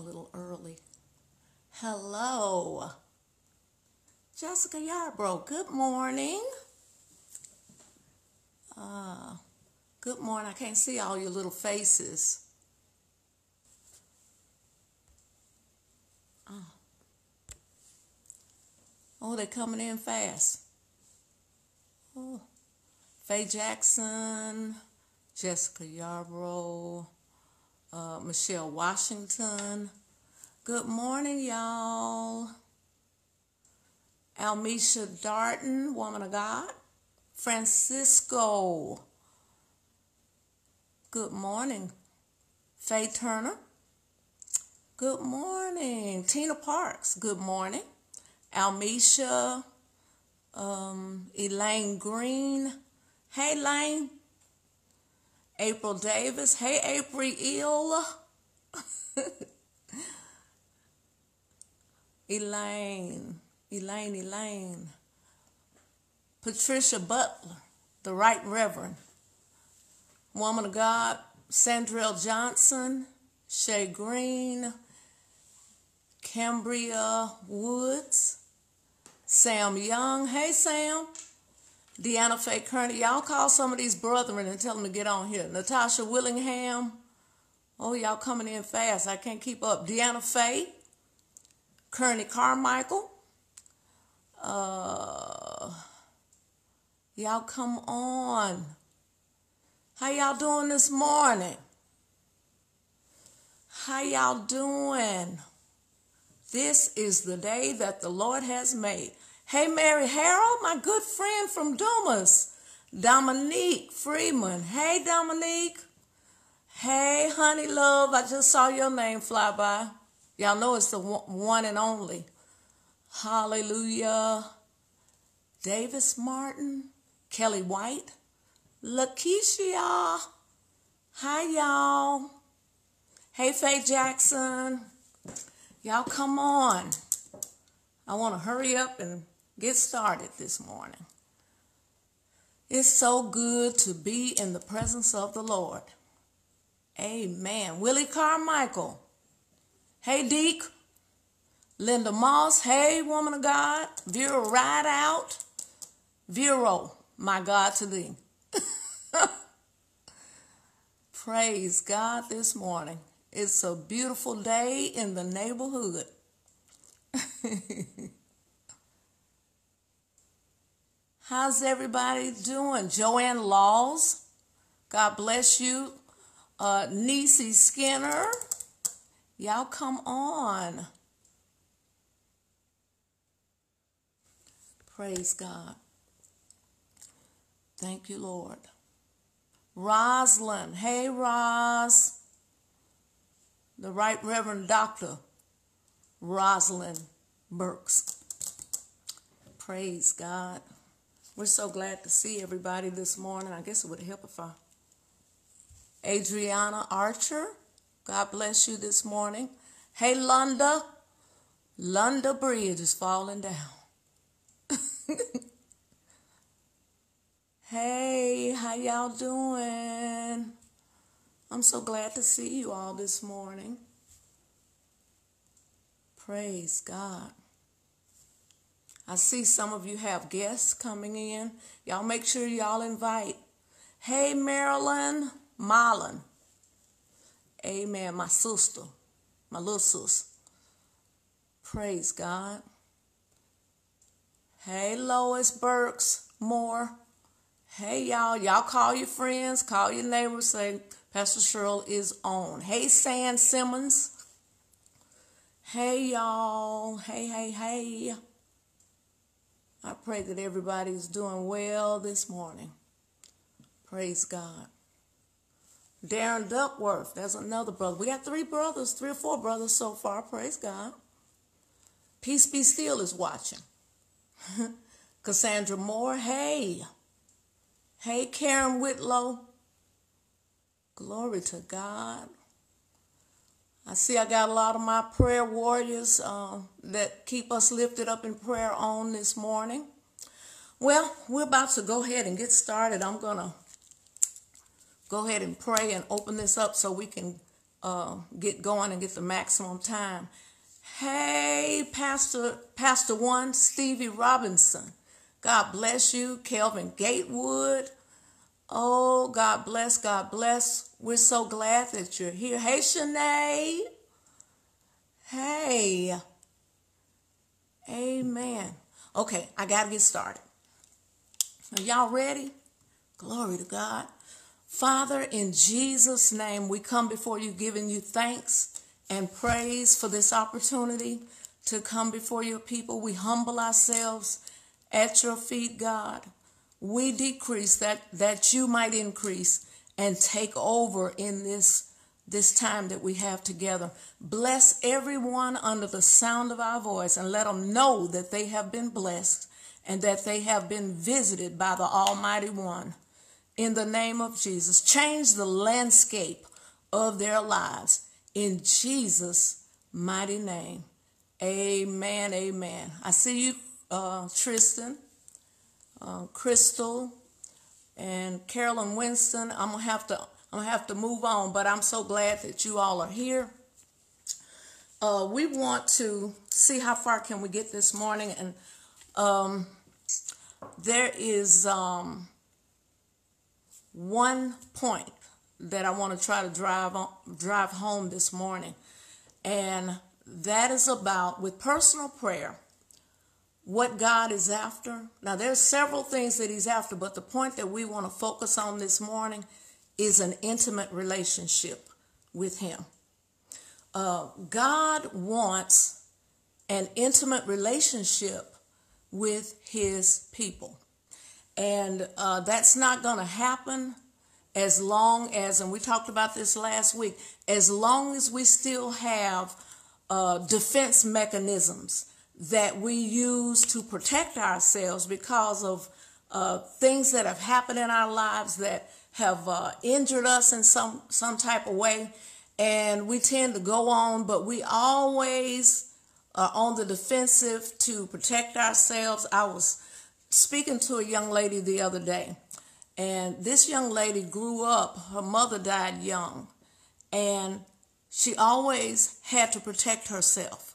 A little early. Hello. Jessica Yarbrough, good morning. Uh, good morning. I can't see all your little faces. Oh, oh they're coming in fast. Oh, Faye Jackson, Jessica Yarbrough uh, Michelle Washington. Good morning, y'all. Almisha Darton, woman of God. Francisco. Good morning. Faye Turner. Good morning. Tina Parks. Good morning. Almisha. Um, Elaine Green. Hey, Lane. April Davis. Hey, April. Elaine. Elaine, Elaine. Patricia Butler, the Right Reverend. Woman of God, Sandrell Johnson, Shay Green, Cambria Woods, Sam Young. Hey, Sam. Deanna Faye Kearney. Y'all call some of these brethren and tell them to get on here. Natasha Willingham. Oh, y'all coming in fast. I can't keep up. Deanna Faye. Kearney Carmichael. Uh, y'all come on. How y'all doing this morning? How y'all doing? This is the day that the Lord has made. Hey, Mary Harold, my good friend from Dumas. Dominique Freeman. Hey, Dominique. Hey, honey love, I just saw your name fly by. Y'all know it's the one and only. Hallelujah. Davis Martin, Kelly White, Lakeisha. Hi, y'all. Hey, Faye Jackson. Y'all come on. I want to hurry up and get started this morning. It's so good to be in the presence of the Lord. Amen. Willie Carmichael. Hey, Deke. Linda Moss. Hey, woman of God. Vera Rideout. Vero, my God to thee. Praise God this morning. It's a beautiful day in the neighborhood. How's everybody doing? Joanne Laws, God bless you. Uh, Niecy Skinner, y'all come on. Praise God. Thank you, Lord. Roslyn, hey, Roz. The Right Reverend Dr. Rosalind Burks. Praise God. We're so glad to see everybody this morning. I guess it would help if I. Adriana Archer, God bless you this morning. Hey, Lunda. Lunda Bridge is falling down. hey, how y'all doing? I'm so glad to see you all this morning. Praise God. I see some of you have guests coming in. Y'all make sure y'all invite. Hey, Marilyn Marlin. Amen. My sister, my little sis. Praise God. Hey, Lois Burks Moore. Hey, y'all. Y'all call your friends, call your neighbors, say Pastor Cheryl is on. Hey, San Simmons. Hey, y'all. Hey, hey, hey. I pray that everybody's doing well this morning. Praise God. Darren Duckworth, that's another brother. We got three brothers, three or four brothers so far. Praise God. Peace Be Still is watching. Cassandra Moore, hey. Hey, Karen Whitlow. Glory to God. I see I got a lot of my prayer warriors uh, that keep us lifted up in prayer on this morning. Well, we're about to go ahead and get started. I'm going to go ahead and pray and open this up so we can uh, get going and get the maximum time. Hey, Pastor, Pastor One, Stevie Robinson. God bless you. Kelvin Gatewood. Oh, God bless, God bless. We're so glad that you're here. Hey, Shanae. Hey. Amen. Okay, I got to get started. Are y'all ready? Glory to God. Father, in Jesus' name, we come before you giving you thanks and praise for this opportunity to come before your people. We humble ourselves at your feet, God. We decrease that, that you might increase and take over in this, this time that we have together. Bless everyone under the sound of our voice and let them know that they have been blessed and that they have been visited by the Almighty One. In the name of Jesus, change the landscape of their lives in Jesus' mighty name. Amen. Amen. I see you, uh, Tristan, uh, Crystal, and Carolyn Winston. I'm gonna have to. I'm gonna have to move on, but I'm so glad that you all are here. Uh, we want to see how far can we get this morning, and um, there is um, one point that I want to try to drive on, drive home this morning, and that is about with personal prayer. What God is after. Now, there's several things that He's after, but the point that we want to focus on this morning is an intimate relationship with Him. Uh, God wants an intimate relationship with His people. And uh, that's not going to happen as long as, and we talked about this last week, as long as we still have uh, defense mechanisms that we use to protect ourselves because of uh, things that have happened in our lives that have uh, injured us in some some type of way, and we tend to go on, but we always are on the defensive to protect ourselves. I was speaking to a young lady the other day, and this young lady grew up. Her mother died young, and she always had to protect herself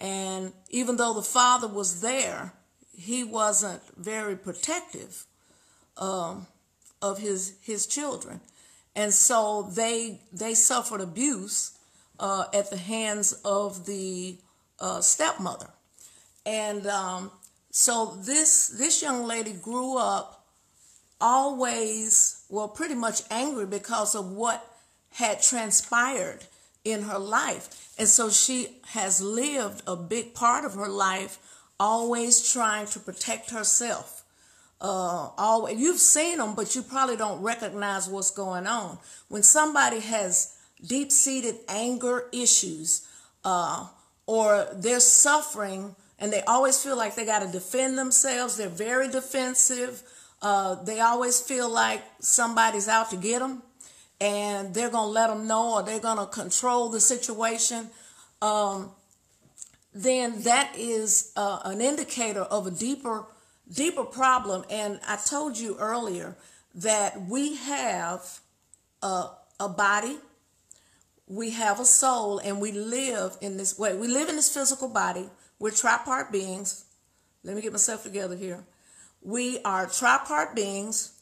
and even though the father was there, he wasn't very protective um, of his his children, and so they they suffered abuse uh, at the hands of the uh, stepmother, and um, so this this young lady grew up always well pretty much angry because of what had transpired in her life. And so she has lived a big part of her life always trying to protect herself. Uh, always, you've seen them, but you probably don't recognize what's going on. When somebody has deep seated anger issues, uh, or they're suffering and they always feel like they got to defend themselves, they're very defensive. Uh, they always feel like somebody's out to get them and they're going to let them know or they're going to control the situation, um, then that is uh, an indicator of a deeper, deeper problem. And I told you earlier that we have a, a body, we have a soul, and we live in this way. We live in this physical body. We're tripart beings. Let me get myself together here. We are tripart beings.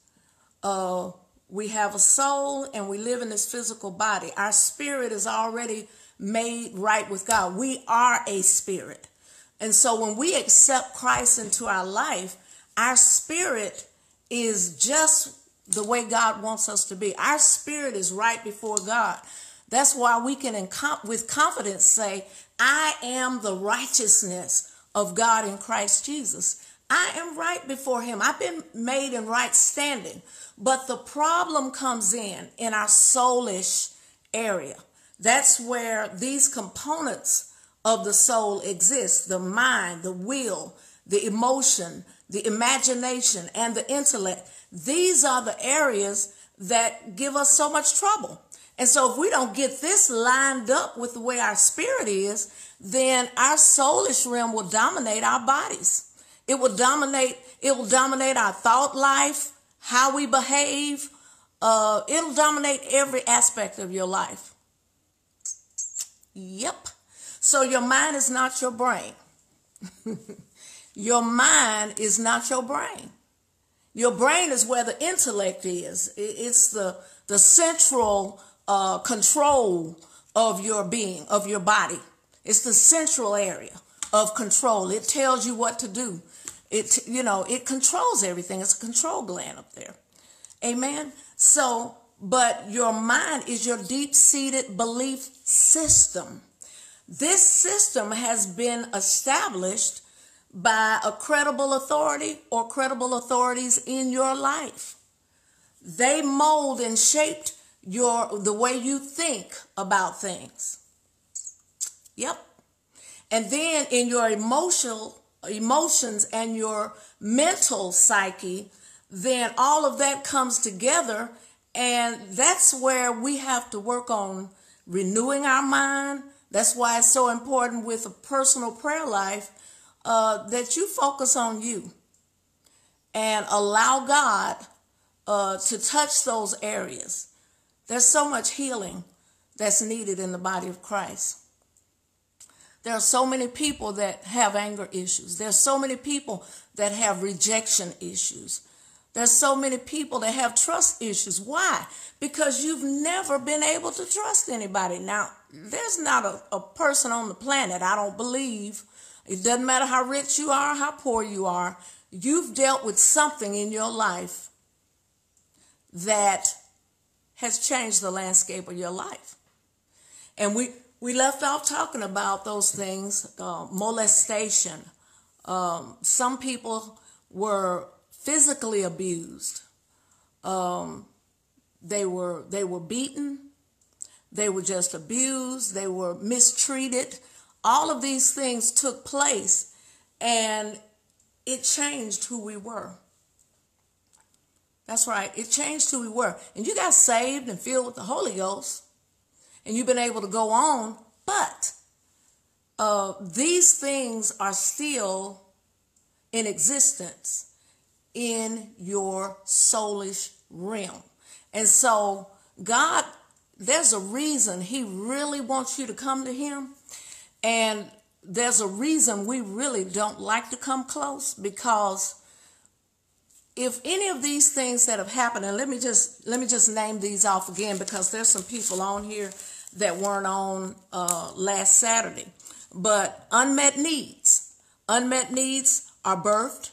Uh, we have a soul and we live in this physical body. Our spirit is already made right with God. We are a spirit. And so when we accept Christ into our life, our spirit is just the way God wants us to be. Our spirit is right before God. That's why we can, with confidence, say, I am the righteousness of God in Christ Jesus. I am right before Him. I've been made in right standing. But the problem comes in in our soulish area. That's where these components of the soul exist the mind, the will, the emotion, the imagination, and the intellect. These are the areas that give us so much trouble. And so if we don't get this lined up with the way our spirit is, then our soulish realm will dominate our bodies. It will dominate, it will dominate our thought life, how we behave. Uh, it'll dominate every aspect of your life. Yep. So your mind is not your brain. your mind is not your brain. Your brain is where the intellect is. It's the, the central uh, control of your being, of your body. It's the central area of control. It tells you what to do. It, you know, it controls everything. It's a control gland up there. Amen. So, but your mind is your deep seated belief system. This system has been established by a credible authority or credible authorities in your life. They mold and shaped your the way you think about things. Yep. And then in your emotional emotions and your mental psyche, then all of that comes together and that's where we have to work on renewing our mind. That's why it's so important with a personal prayer life uh, that you focus on you and allow God uh, to touch those areas. There's so much healing that's needed in the body of Christ. There are so many people that have anger issues. There's so many people that have rejection issues. There's so many people that have trust issues. Why? Because you've never been able to trust anybody. Now, there's not a, a person on the planet, I don't believe. It doesn't matter how rich you are, how poor you are. You've dealt with something in your life that has changed the landscape of your life. And we, we left off talking about those things uh, molestation. Um, some people were physically abused. Um, they were they were beaten. They were just abused. They were mistreated. All of these things took place, and it changed who we were. That's right. It changed who we were. And you got saved and filled with the Holy Ghost, and you've been able to go on. But uh, these things are still in existence in your soulish realm. And so, God, there's a reason He really wants you to come to Him. And there's a reason we really don't like to come close because if any of these things that have happened, and let me just let me just name these off again because there's some people on here that weren't on uh, last Saturday. But unmet needs, unmet needs are birthed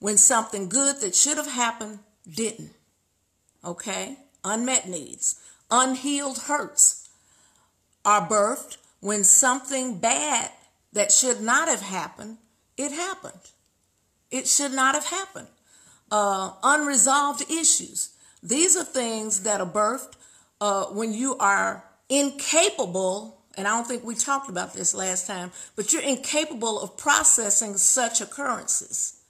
when something good that should have happened didn't. Okay, unmet needs, unhealed hurts are birthed when something bad that should not have happened, it happened. It should not have happened uh, unresolved issues. These are things that are birthed uh, when you are incapable, and I don't think we talked about this last time, but you're incapable of processing such occurrences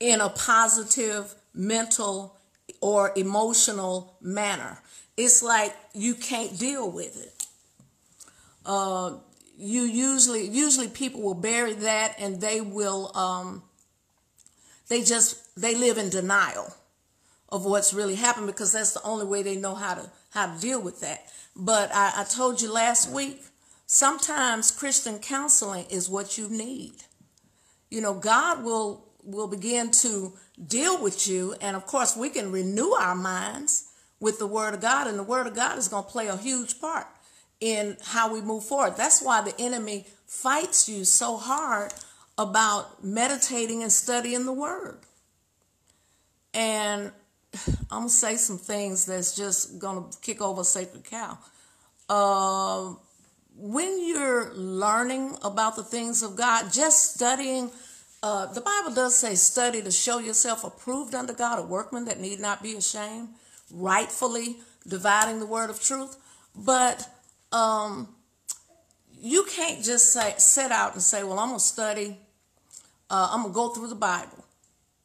in a positive mental or emotional manner. It's like you can't deal with it. Uh, you usually usually people will bury that and they will um, they just they live in denial of what's really happened because that's the only way they know how to how to deal with that. But I, I told you last week, sometimes Christian counseling is what you need. You know, God will will begin to deal with you. And of course, we can renew our minds with the Word of God, and the Word of God is going to play a huge part in how we move forward. That's why the enemy fights you so hard about meditating and studying the Word. And I'm to say some things that's just to kick over a sacred cow. Uh, when you're learning about the things of God, just studying, uh, the Bible does say, study to show yourself approved unto God, a workman that need not be ashamed, rightfully dividing the word of truth. But um, you can't just say, set out and say, well, I'm to study, uh, I'm going to go through the Bible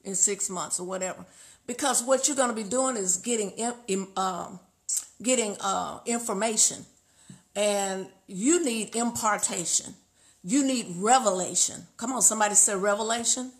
in six months or whatever. Because what you're going to be doing is getting, uh, getting uh, information and you need impartation. You need revelation. Come on, somebody said revelation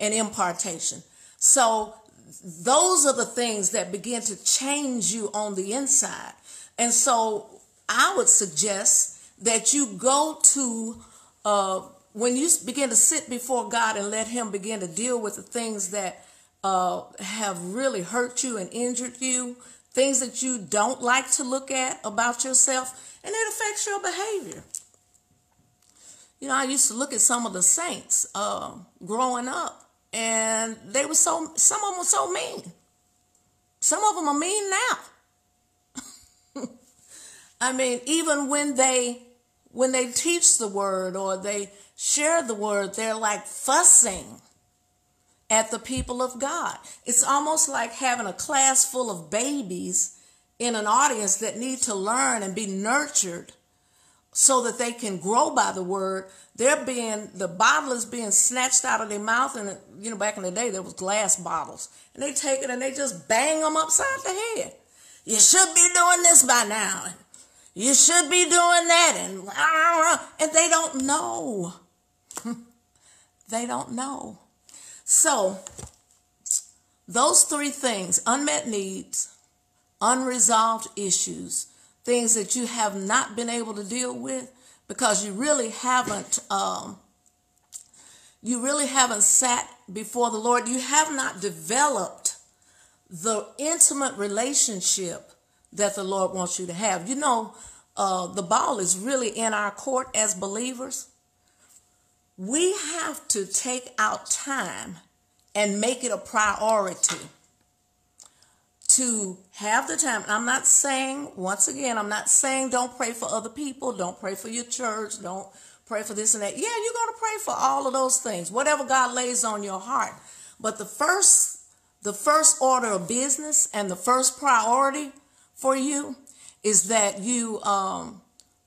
and impartation. So those are the things that begin to change you on the inside. And so I would suggest that you go to, uh, when you begin to sit before God and let Him begin to deal with the things that uh, have really hurt you and injured you, things that you don't like to look at about yourself, and it affects your behavior. You know, I used to look at some of the saints uh, growing up, and they were so, some of them were so mean. Some of them are mean now. I mean, even when they when they teach the word or they share the word, they're like fussing at the people of God. It's almost like having a class full of babies in an audience that need to learn and be nurtured so that they can grow by the word. They're being the bottle is being snatched out of their mouth and you know back in the day there was glass bottles. And they take it and they just bang them upside the head. You should be doing this by now you should be doing that and and they don't know they don't know so those three things unmet needs unresolved issues, things that you have not been able to deal with because you really haven't um, you really haven't sat before the Lord. You have not developed the intimate relationship that the Lord wants you to have. You know, uh, the ball is really in our court as believers. We have to take out time and make it a priority to have the time. I'm not saying, once again, I'm not saying don't pray for other people, don't pray for your church, don't pray for this and that. Yeah, you're going to pray for all of those things, whatever God lays on your heart. But the first, the first order of business and the first priority for you is that you um,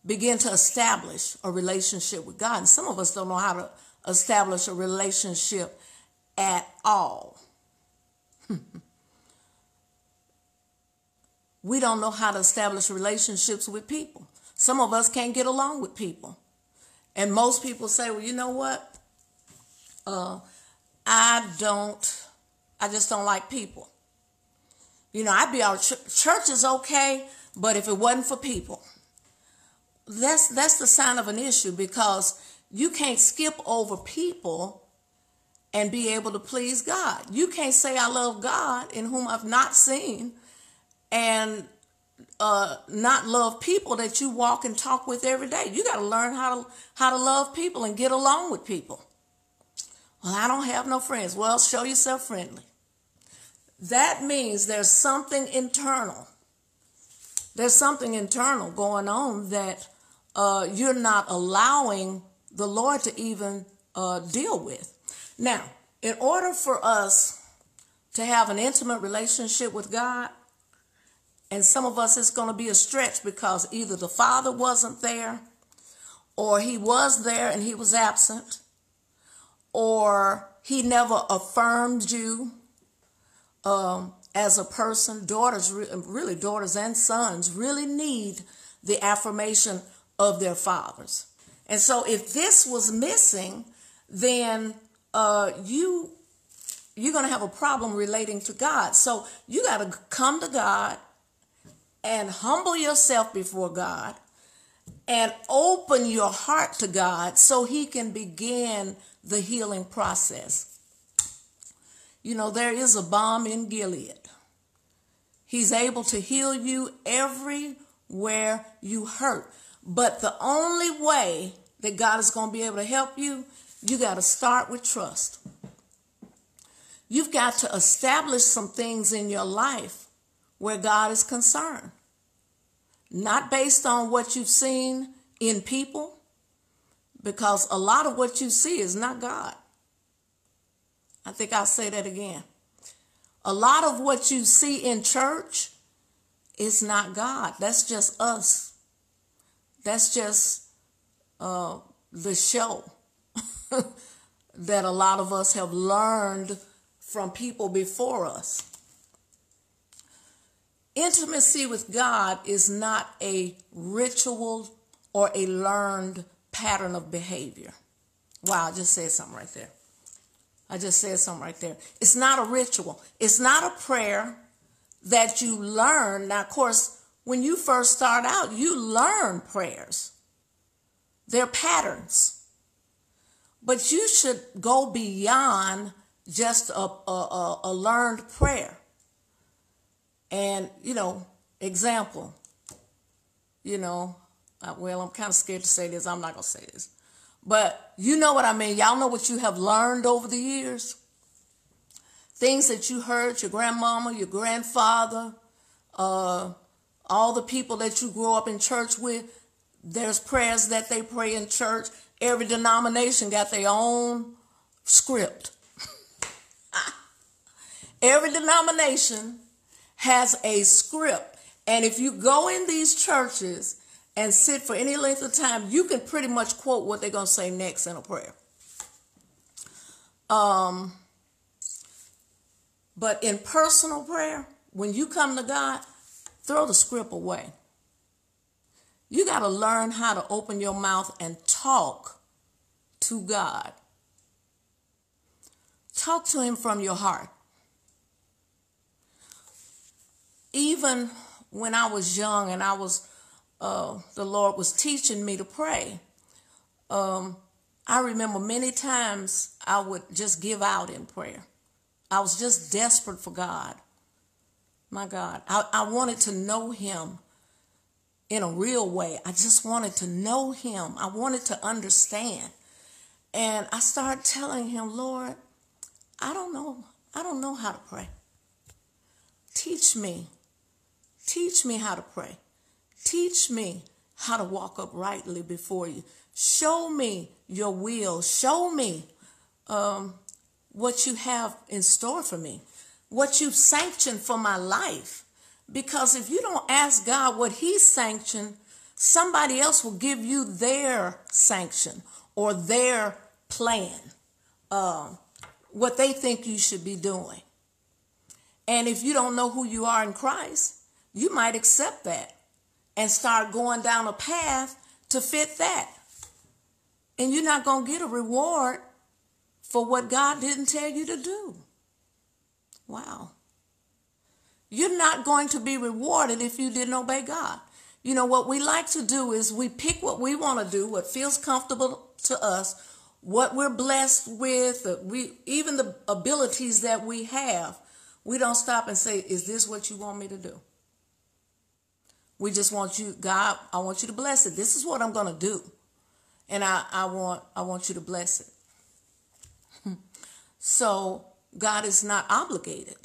begin to establish a relationship with God. And some of us don't know how to establish a relationship at all. we don't know how to establish relationships with people. Some of us can't get along with people. And most people say, well, you know what? Uh, I don't, I just don't like people. You know, I'd be out, ch- church is okay, but if it wasn't for people, that's, that's the sign of an issue because you can't skip over people and be able to please God. You can't say, I love God in whom I've not seen and uh, not love people that you walk and talk with every day. You got to learn how to how to love people and get along with people. Well, I don't have no friends. Well, show yourself friendly. That means there's something internal. There's something internal going on that uh, you're not allowing the Lord to even uh, deal with. Now, in order for us to have an intimate relationship with God, and some of us, it's going to be a stretch because either the father wasn't there, or he was there and he was absent, or he never affirmed you um, as a person. Daughters, really, daughters and sons really need the affirmation of their fathers. And so, if this was missing, then uh, you you're going to have a problem relating to God. So you got to come to God and humble yourself before God and open your heart to God so He can begin the healing process. You know, there is a balm in Gilead. He's able to heal you everywhere you hurt. But the only way that God is going to be able to help you, you got to start with trust. You've got to establish some things in your life where God is concerned. Not based on what you've seen in people, because a lot of what you see is not God. I think I'll say that again. A lot of what you see in church is not God. That's just us. That's just uh, the show that a lot of us have learned from people before us. Intimacy with God is not a ritual or a learned pattern of behavior. Wow, I just said something right there. I just said something right there. It's not a ritual. It's not a prayer that you learn. Now, of course, when you first start out, you learn prayers. They're patterns. But you should go beyond just a, a, a learned prayer. And, you know, example, you know, well, I'm kind of scared to say this. I'm not going to say this. But you know what I mean. Y'all know what you have learned over the years. Things that you heard your grandmama, your grandfather, uh, all the people that you grew up in church with. There's prayers that they pray in church. Every denomination got their own script. Every denomination has a script. And if you go in these churches and sit for any length of time, you can pretty much quote what they're going to say next in a prayer. Um, but in personal prayer, when you come to God, throw the script away. You got to learn how to open your mouth and talk to God. Talk to Him from your heart. even when I was young and I was, uh, the Lord was teaching me to pray, um, I remember many times I would just give out in prayer. I was just desperate for God. My God, I, I wanted to know Him in a real way. I just wanted to know Him. I wanted to understand. And I started telling Him, Lord, I don't know. I don't know how to pray. Teach me. Teach me how to pray. Teach me how to walk uprightly before you. Show me your will. Show me um, what you have in store for me, what you've sanctioned for my life. Because if you don't ask God what He sanctioned, somebody else will give you their sanction or their plan, uh, what they think you should be doing. And if you don't know who you are in Christ, you might accept that and start going down a path to fit that. And you're not going to get a reward for what God didn't tell you to do. Wow. You're not going to be rewarded if you didn't obey God. You know, what we like to do is we pick what we want to do, what feels comfortable to us, what we're blessed with, we even the abilities that we have. We don't stop and say, Is this what you want me to do? We just want you, God, I want you to bless it. This is what I'm going to do. And I, I want, I want you to bless it. so God is not obligated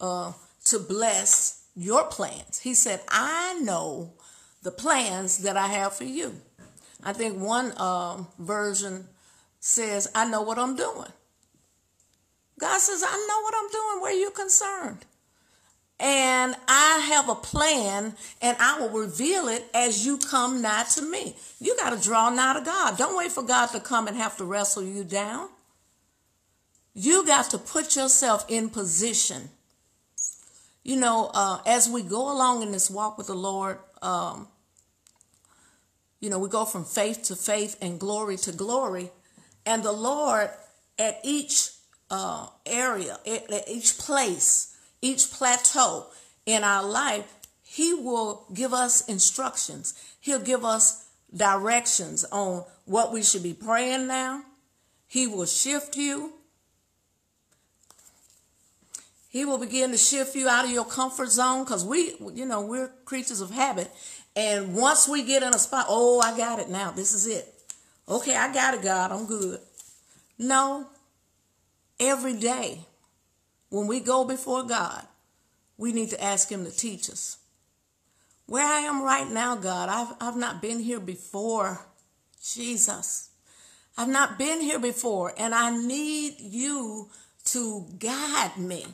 uh, to bless your plans. He said, I know the plans that I have for you. I think one um, version says, I know what I'm doing. God says, I know what I'm doing. Where are you concerned? And I have a plan and I will reveal it as you come nigh to me. You got to draw nigh to God. Don't wait for God to come and have to wrestle you down. You got to put yourself in position. You know, uh, as we go along in this walk with the Lord, um, you know, we go from faith to faith and glory to glory. And the Lord, at each uh, area, at each place, each plateau in our life, He will give us instructions. He'll give us directions on what we should be praying now. He will shift you. He will begin to shift you out of your comfort zone because we, you know, we're creatures of habit. And once we get in a spot, oh, I got it now. This is it. Okay, I got it, God. I'm good. No. Every day when we go before God, we need to ask Him to teach us. Where I am right now, God, I've, I've not been here before. Jesus. I've not been here before, and I need you to guide me.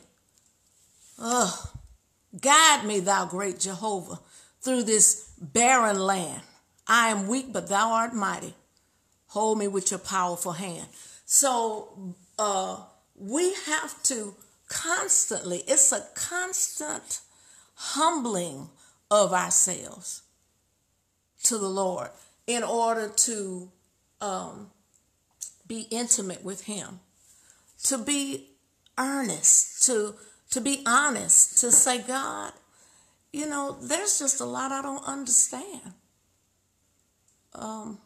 Ugh. Guide me, thou great Jehovah, through this barren land. I am weak, but thou art mighty. Hold me with your powerful hand. So uh, we have to constantly, it's a constant humbling of ourselves to the Lord in order to um, be intimate with Him, to be earnest, to to be honest, to say, God, you know, there's just a lot I don't understand. Um,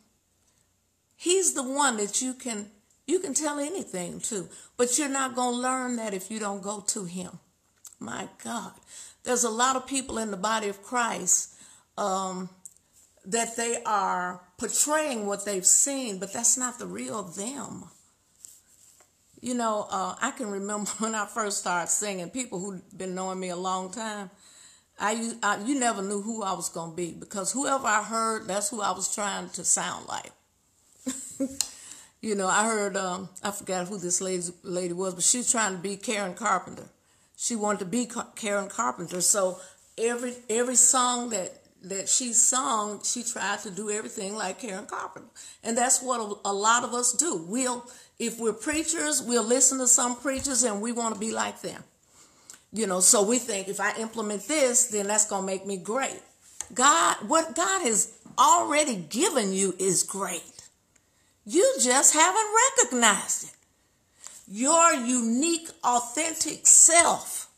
he's the one that you can you can tell anything too, but you're not going to learn that if you don't go to him. My God, there's a lot of people in the body of Christ um, that they are portraying what they've seen, but that's not the real them. You know, uh, I can remember when I first started singing, people who've been knowing me a long time, I, I you never knew who I was going to be because whoever I heard, that's who I was trying to sound like. you know, I heard, um, I forgot who this lady, lady was, but she was trying to be Karen Carpenter. She wanted to be Karen Carpenter. So every every song that that she sung, she tried to do everything like Karen Carpenter. And that's what a, a lot of us do. We'll if we're preachers, we'll listen to some preachers and we want to be like them. You know, so we think if I implement this, then that's going to make me great. God, what God has already given you is great. You just haven't recognized it. Your unique, authentic self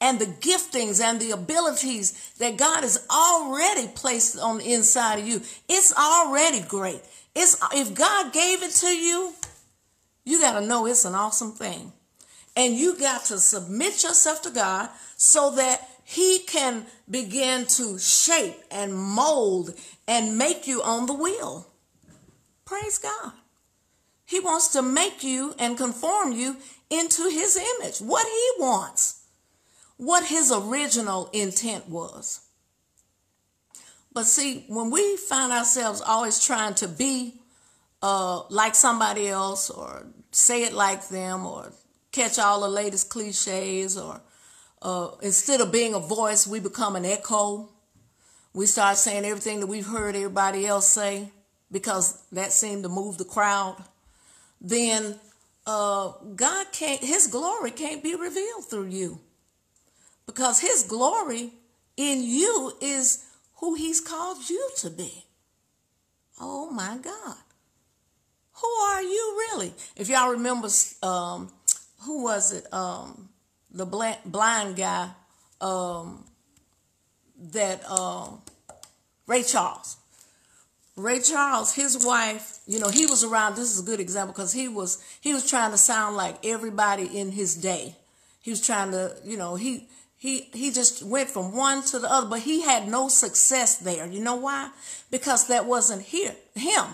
and the giftings and the abilities that God has already placed on the inside of you, it's already great. It's if God gave it to you, you got to know it's an awesome thing. And you got to submit yourself to God so that He can begin to shape and mold and make you on the wheel. Praise God. He wants to make you and conform you into His image, what He wants, what His original intent was. But see, when we find ourselves always trying to be uh, like somebody else or say it like them or catch all the latest cliches or uh, instead of being a voice, we become an echo. We start saying everything that we've heard everybody else say because that seemed to move the crowd. Then uh, God can't, His glory can't be revealed through you because His glory in you is who He's called you to be. Oh my God. Who are you really? If y'all remember, um, who was it? Um, the blind, guy um, that uh, Ray Charles. Ray Charles, his wife, you know, he was around. This is a good example because he was he was trying to sound like everybody in his day. He was trying to, you know, he he he just went from one to the other, but he had no success there. You know why? Because that wasn't here him.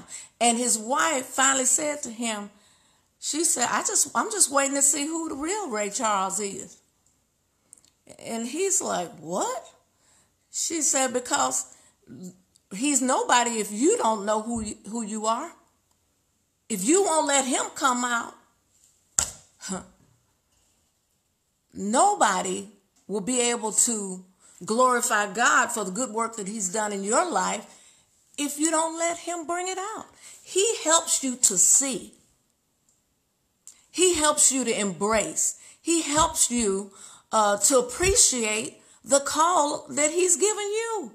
And his wife finally said to him, she said, I just I'm just waiting to see who the real Ray Charles is. And he's like, What? She said, Because he's nobody if you don't know who you, who you are. If you won't let him come out, huh, nobody will be able to glorify God for the good work that he's done in your life if you don't let him bring it out. He helps you to see. He helps you to embrace. He helps you uh, to appreciate the call that he's given you.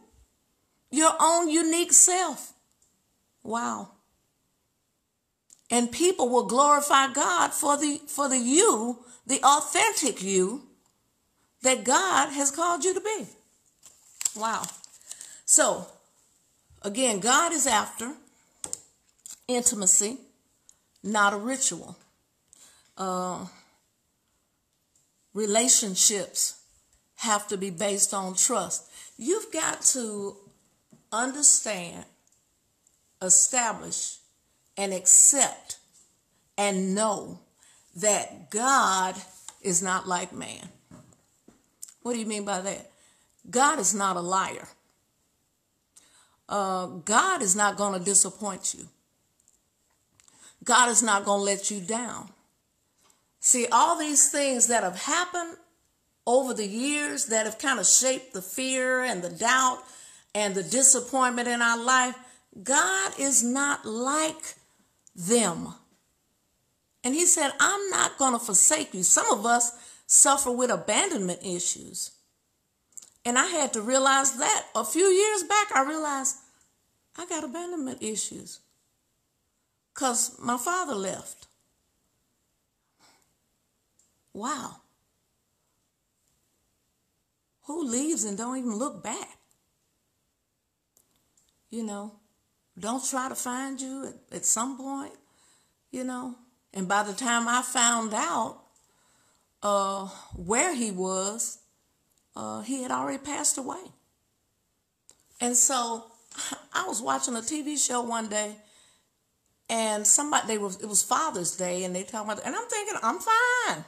Your own unique self. Wow. And people will glorify God for the for the you, the authentic you that God has called you to be. Wow. So, again, God is after intimacy, not a ritual. Uh, relationships have to be based on trust. You've got to understand, establish, and accept and know that God is not like man. What do you mean by that? God is not a liar. Uh, God is not going to disappoint you. God is not going to let you down. See, all these things that have happened over the years that have kind of shaped the fear and the doubt and the disappointment in our life, God is not like them. And He said, I'm not going to forsake you. Some of us suffer with abandonment issues. And I had to realize that a few years back, I realized I got abandonment issues because my father left. Wow. Who leaves and don't even look back? You know, don't try to find you at, at some point, you know. And by the time I found out uh, where he was, uh, he had already passed away. And so I was watching a TV show one day, and somebody they was it was Father's Day, and they talking about, and I'm thinking I'm fine.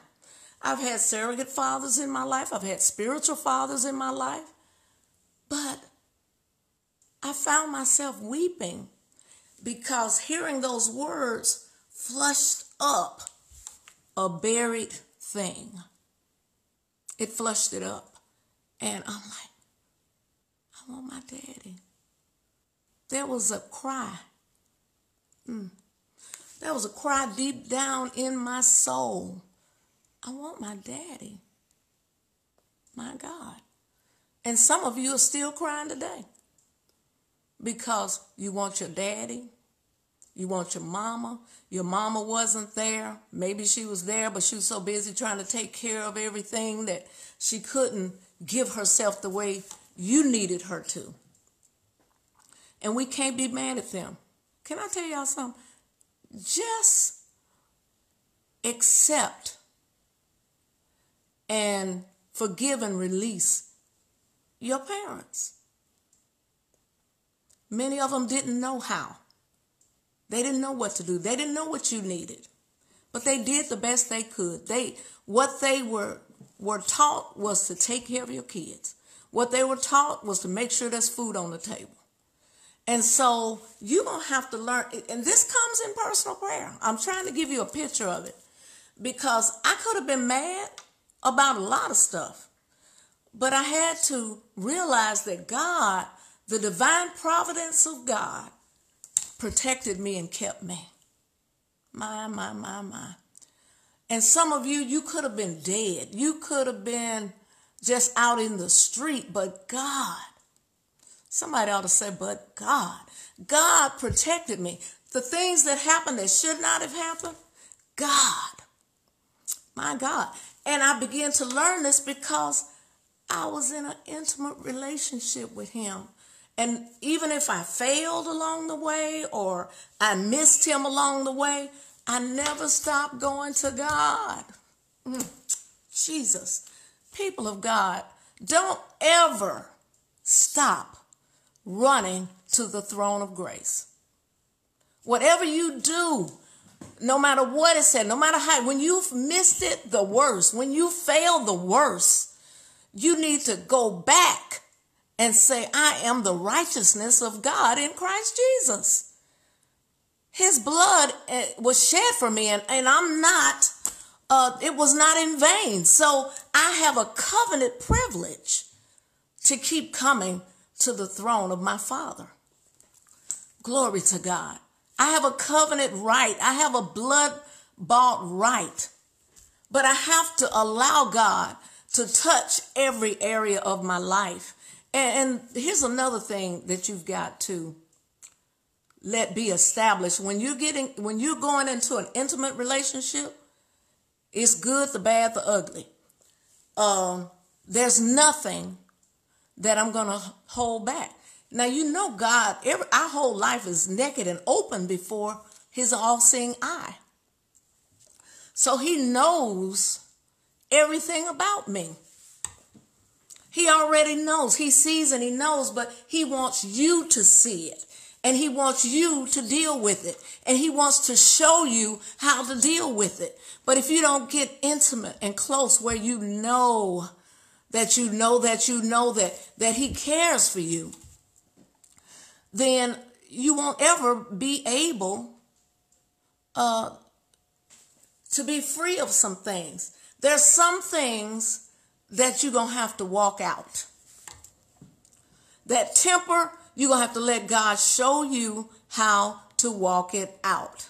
I've had surrogate fathers in my life. I've had spiritual fathers in my life, but I found myself weeping because hearing those words flushed up a buried thing. It flushed it up. And I'm like, I want my daddy. There was a cry. Mm. There was a cry deep down in my soul. I want my daddy. My God. And some of you are still crying today because you want your daddy, you want your mama. Your mama wasn't there. Maybe she was there, but she was so busy trying to take care of everything that she couldn't give herself the way you needed her to. And we can't be mad at them. Can I tell y'all something? Just accept and forgive and release your parents. Many of them didn't know how. They didn't know what to do. They didn't know what you needed. But they did the best they could. They what they were were taught was to take care of your kids. What they were taught was to make sure there's food on the table. And so you're going to have to learn, and this comes in personal prayer. I'm trying to give you a picture of it because I could have been mad about a lot of stuff, but I had to realize that God, the divine providence of God, protected me and kept me. My, my, my, my. And some of you, you could have been dead. You could have been just out in the street, but God, somebody ought to say, but God, God protected me. The things that happened that should not have happened, God, my God. And I began to learn this because I was in an intimate relationship with Him. And even if I failed along the way or I missed him along the way, I never stopped going to God. Mm, Jesus, people of God, don't ever stop running to the throne of grace. Whatever you do, no matter what it said, no matter how, when you've missed it the worst, when you fail the worst, you need to go back and say, I am the righteousness of God in Christ Jesus. His blood eh, was shed for me, and, and I'm not, uh, it was not in vain. So I have a covenant privilege to keep coming to the throne of my Father. Glory to God. I have a covenant right. I have a blood bought right. But I have to allow God to touch every area of my life. And, and here's another thing that you've got to let be established. When you're getting when you're going into an intimate relationship it's good the bad the ugly. Um, there's nothing that i'm going to hold back. Now you know god every, our whole life is naked and open before his all-seeing eye. So he knows everything about me. He already knows. He sees and he knows, but he wants you to see it. And he wants you to deal with it. And he wants to show you how to deal with it. But if you don't get intimate and close where you know that you know that you know that, that he cares for you, then you won't ever be able uh, to be free of some things. There's some things that you're going to have to walk out. That temper, you're going to have to let God show you how to walk it out.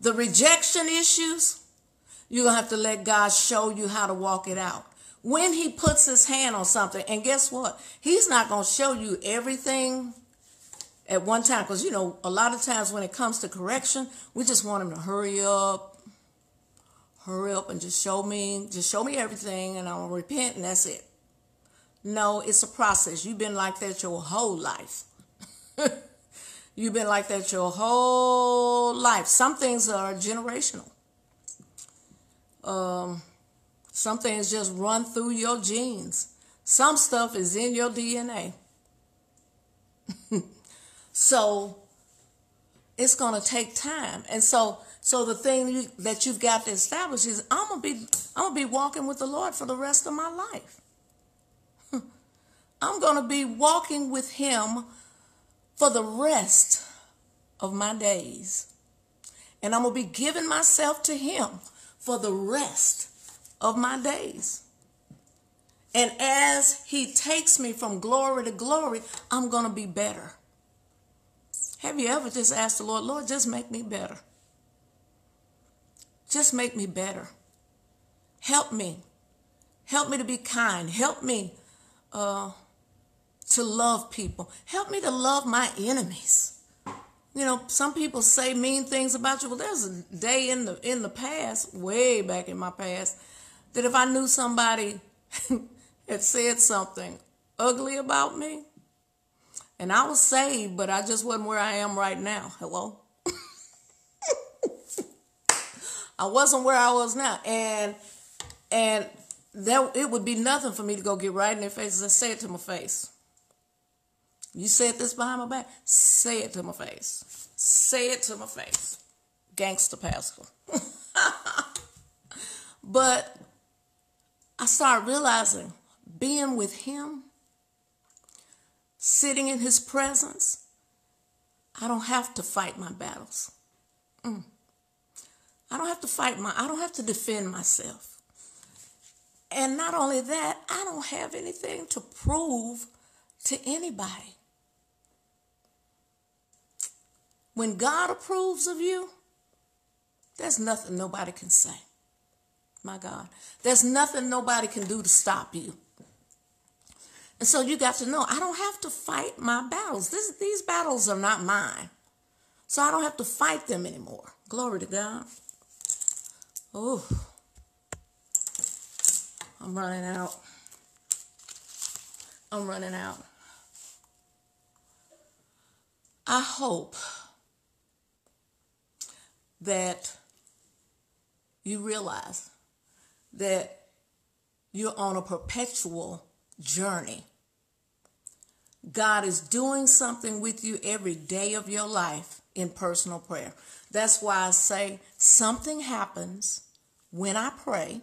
The rejection issues, you're going to have to let God show you how to walk it out. When he puts his hand on something, and guess what? He's not going to show you everything at one time because you know a lot of times when it comes to correction we just want him to hurry up hurry up and just show me just show me everything and i'll repent and that's it. No it's a process. You've been like that your whole life. You've been like that your whole life. Some things are generational. Um, some things just run through your genes. Some stuff is in your dna So it's going to take time. And so so the thing that you've got to establish is I'm to be I'm to be walking with the Lord for the rest of my life. I'm going to be walking with him for the rest of my days. And I'm to be giving myself to him for the rest of my days. And as he takes me from glory to glory, I'm going to be better. Have you ever just asked the Lord, Lord, just make me better? Just make me better. Help me. Help me to be kind. Help me uh, to love people. Help me to love my enemies. You know, some people say mean things about you. Well, there's a day in the in the past, way back in my past, that if I knew somebody had said something ugly about me, and I was saved, but I just wasn't where I am right now. Hello? I wasn't where I was now. And and that it would be nothing for me to go get right in their faces and say it to my face. You said this behind my back. Say it to my face. Say it to my face. Gangster Pascal. but I started realizing being with him sitting in his presence, I don't have to fight my battles. Mm. I don't have to fight my, I don't have to defend myself. And not only that, I don't have anything to prove to anybody. When God approves of you, there's nothing nobody can say. My God. There's nothing nobody can do to stop you. And so you got to know I don't have to fight my battles. This, these battles are not mine. So I don't have to fight them anymore. Glory to God. Oh, I'm running out. I'm running out. I hope that you realize that you're on a perpetual journey God is doing something with you every day of your life in personal prayer. That's why I say something happens when I pray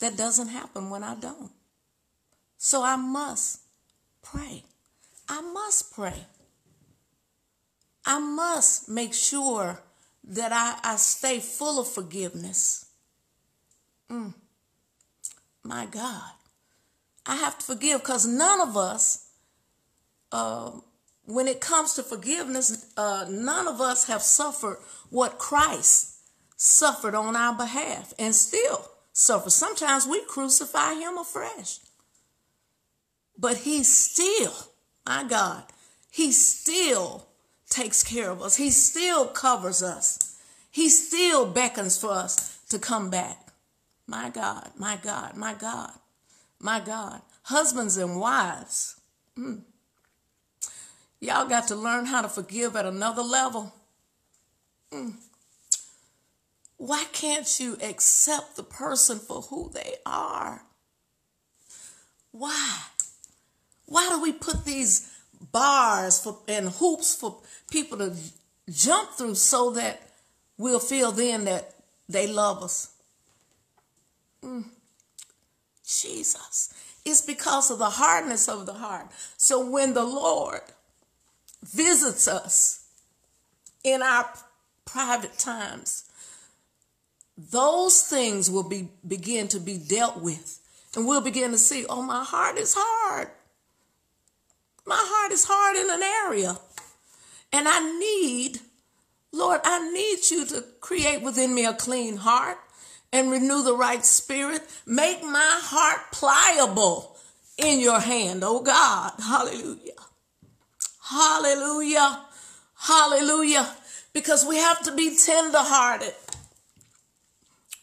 that doesn't happen when I don't. So I must pray. I must pray. I must make sure that I, I stay full of forgiveness. Mm. My God. I have to forgive because none of us uh, when it comes to forgiveness, uh, none of us have suffered what Christ suffered on our behalf and still suffer. Sometimes we crucify him afresh. But he still, my God, he still takes care of us. He still covers us. He still beckons for us to come back. My God, my God, my God, my God. Husbands and wives. Mm. Y'all got to learn how to forgive at another level. Mm. Why can't you accept the person for who they are? Why? Why do we put these bars for, and hoops for people to jump through so that we'll feel then that they love us? Mm. Jesus. It's because of the hardness of the heart. So when the Lord visits us in our private times, those things will be begin to be dealt with. And we'll begin to see, oh, my heart is hard. My heart is hard in an area. And I need, Lord, I need you to create within me a clean heart and renew the right spirit. Make my heart pliable in your hand, oh God. Hallelujah. Hallelujah. Hallelujah. Because we have to be tenderhearted.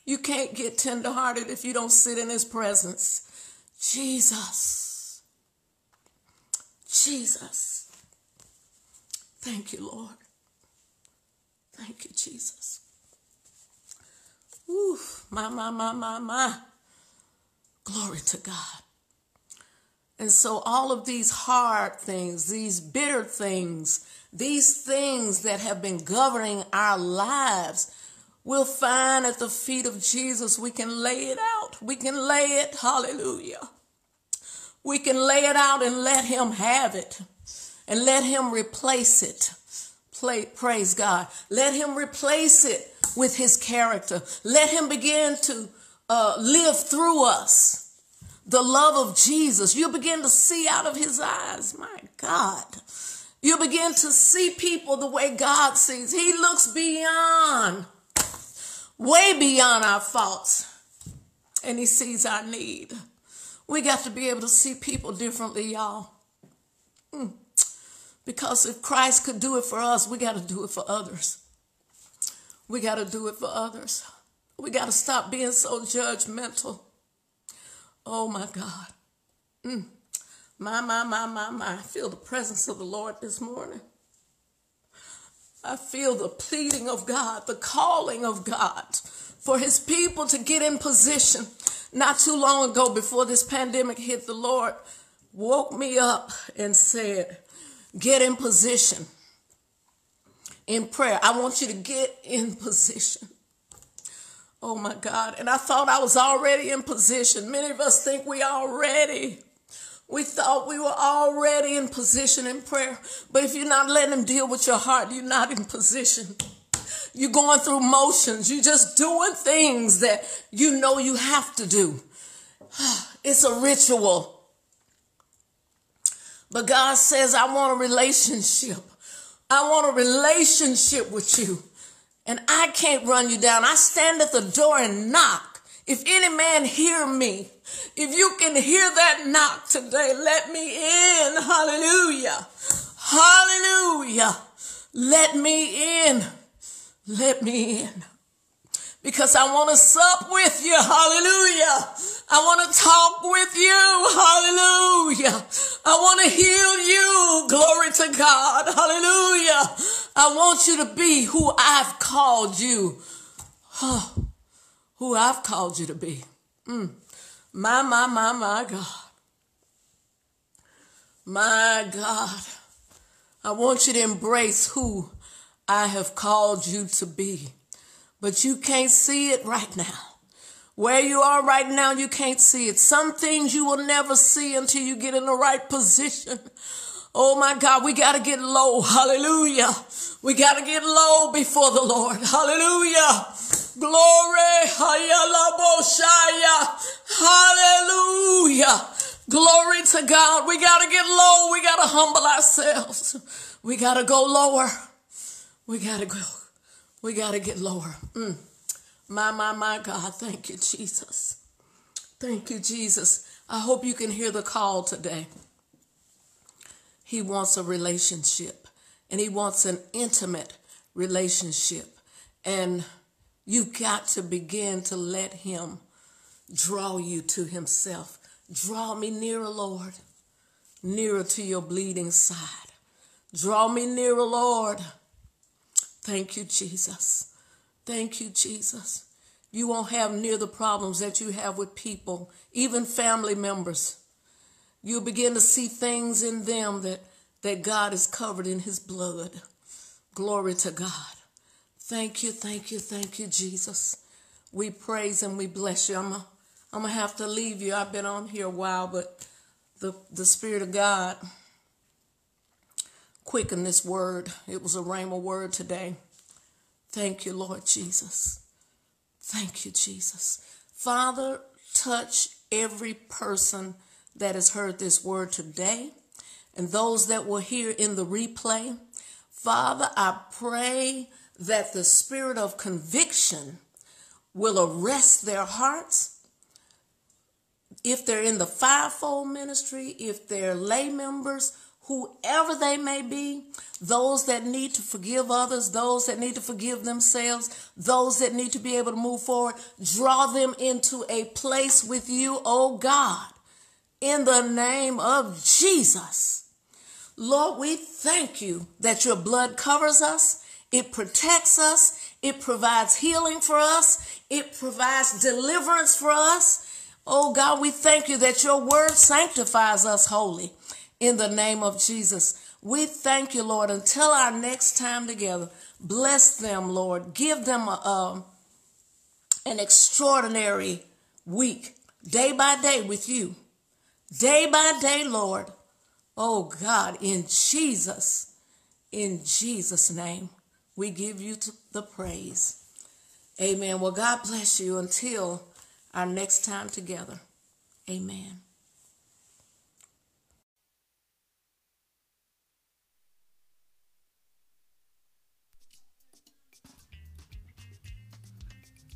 You can't get tenderhearted if you don't sit in his presence. Jesus. Jesus. Thank you, Lord. Thank you, Jesus. Ooh, my, my, my, my, my. Glory to God. And so, all of these hard things, these bitter things, these things that have been governing our lives, we'll find at the feet of Jesus. We can lay it out. We can lay it. Hallelujah. We can lay it out and let Him have it and let Him replace it. Play, praise God. Let Him replace it with His character. Let Him begin to uh, live through us the love of Jesus. You begin to see out of his eyes. My God. You begin to see people the way God sees. He looks beyond, way beyond our faults, and he sees our need. We got to be able to see people differently, y'all. Mm. Because if Christ could do it for us, we got to do it for others. We got to do it for others. We got to stop being so judgmental. Oh my God. Mm. My, my, my, my, my. I feel the presence of the Lord this morning. I feel the pleading of God, the calling of God for his people to get in position. Not too long ago, before this pandemic hit, the Lord woke me up and said, Get in position in prayer. I want you to get in position. Oh my God. And I thought I was already in position. Many of us think we already. We thought we were already in position in prayer. But if you're not letting him deal with your heart, you're not in position. You're going through motions. You're just doing things that you know you have to do. It's a ritual. But God says, I want a relationship. I want a relationship with you and I can't run you down. I stand at the door and knock. If any man hear me, if you can hear that knock today, let me in. Hallelujah. Hallelujah. Let me in. Let me in because I want to sup with you. Hallelujah. I want to talk with you. Hallelujah. I want to heal you. Glory to God. Hallelujah. I want you to be who I've called you. Oh, who I've called you to be. Mm. My, my, my, my God. My God. I want you to embrace who I have called you to be but you can't see it right now. Where you are right now, you can't see it. Some things you will never see until you get in the right position. Oh my God, we got to get low. Hallelujah. We got to get low before the Lord. Hallelujah. Glory. Hallelujah. Glory to God. We got to get low. We got to humble ourselves. We got to go lower. We got to go we got to get lower. Mm. My, my, my God. Thank you, Jesus. Thank you, Jesus. I hope you can hear the call today. He wants a relationship and he wants an intimate relationship. And you've got to begin to let him draw you to himself. Draw me nearer, Lord, nearer to your bleeding side. Draw me nearer, Lord Thank you, Jesus. Thank you, Jesus. You won't have near the problems that you have with people, even family members. You'll begin to see things in them that, that God is covered in his blood. Glory to God. Thank you, thank you, thank you, Jesus. We praise and we bless you. I'm going I'm to have to leave you. I've been on here a while, but the, the Spirit of God quickened this word. It was a rhema word today. Thank you, Lord Jesus. Thank you, Jesus. Father, touch every person that has heard this word today and those that will hear in the replay. Father, I pray that the spirit of conviction will arrest their hearts. If they're in the fivefold ministry, if they're lay members, whoever they may be, those that need to forgive others, those that need to forgive themselves, those that need to be able to move forward, draw them into a place with you, oh God, in the name of Jesus. Lord, we thank you that your blood covers us. It protects us. It provides healing for us. It provides deliverance for us. Oh God, we thank you that your word sanctifies us wholly in the name of Jesus. We thank you, Lord. Until our next time together, bless them, Lord. Give them a, a, an extraordinary week, day by day with you. Day by day, Lord. Oh God, in Jesus, in Jesus' name, we give you the praise. Amen. Well, God bless you until our next time together. Amen.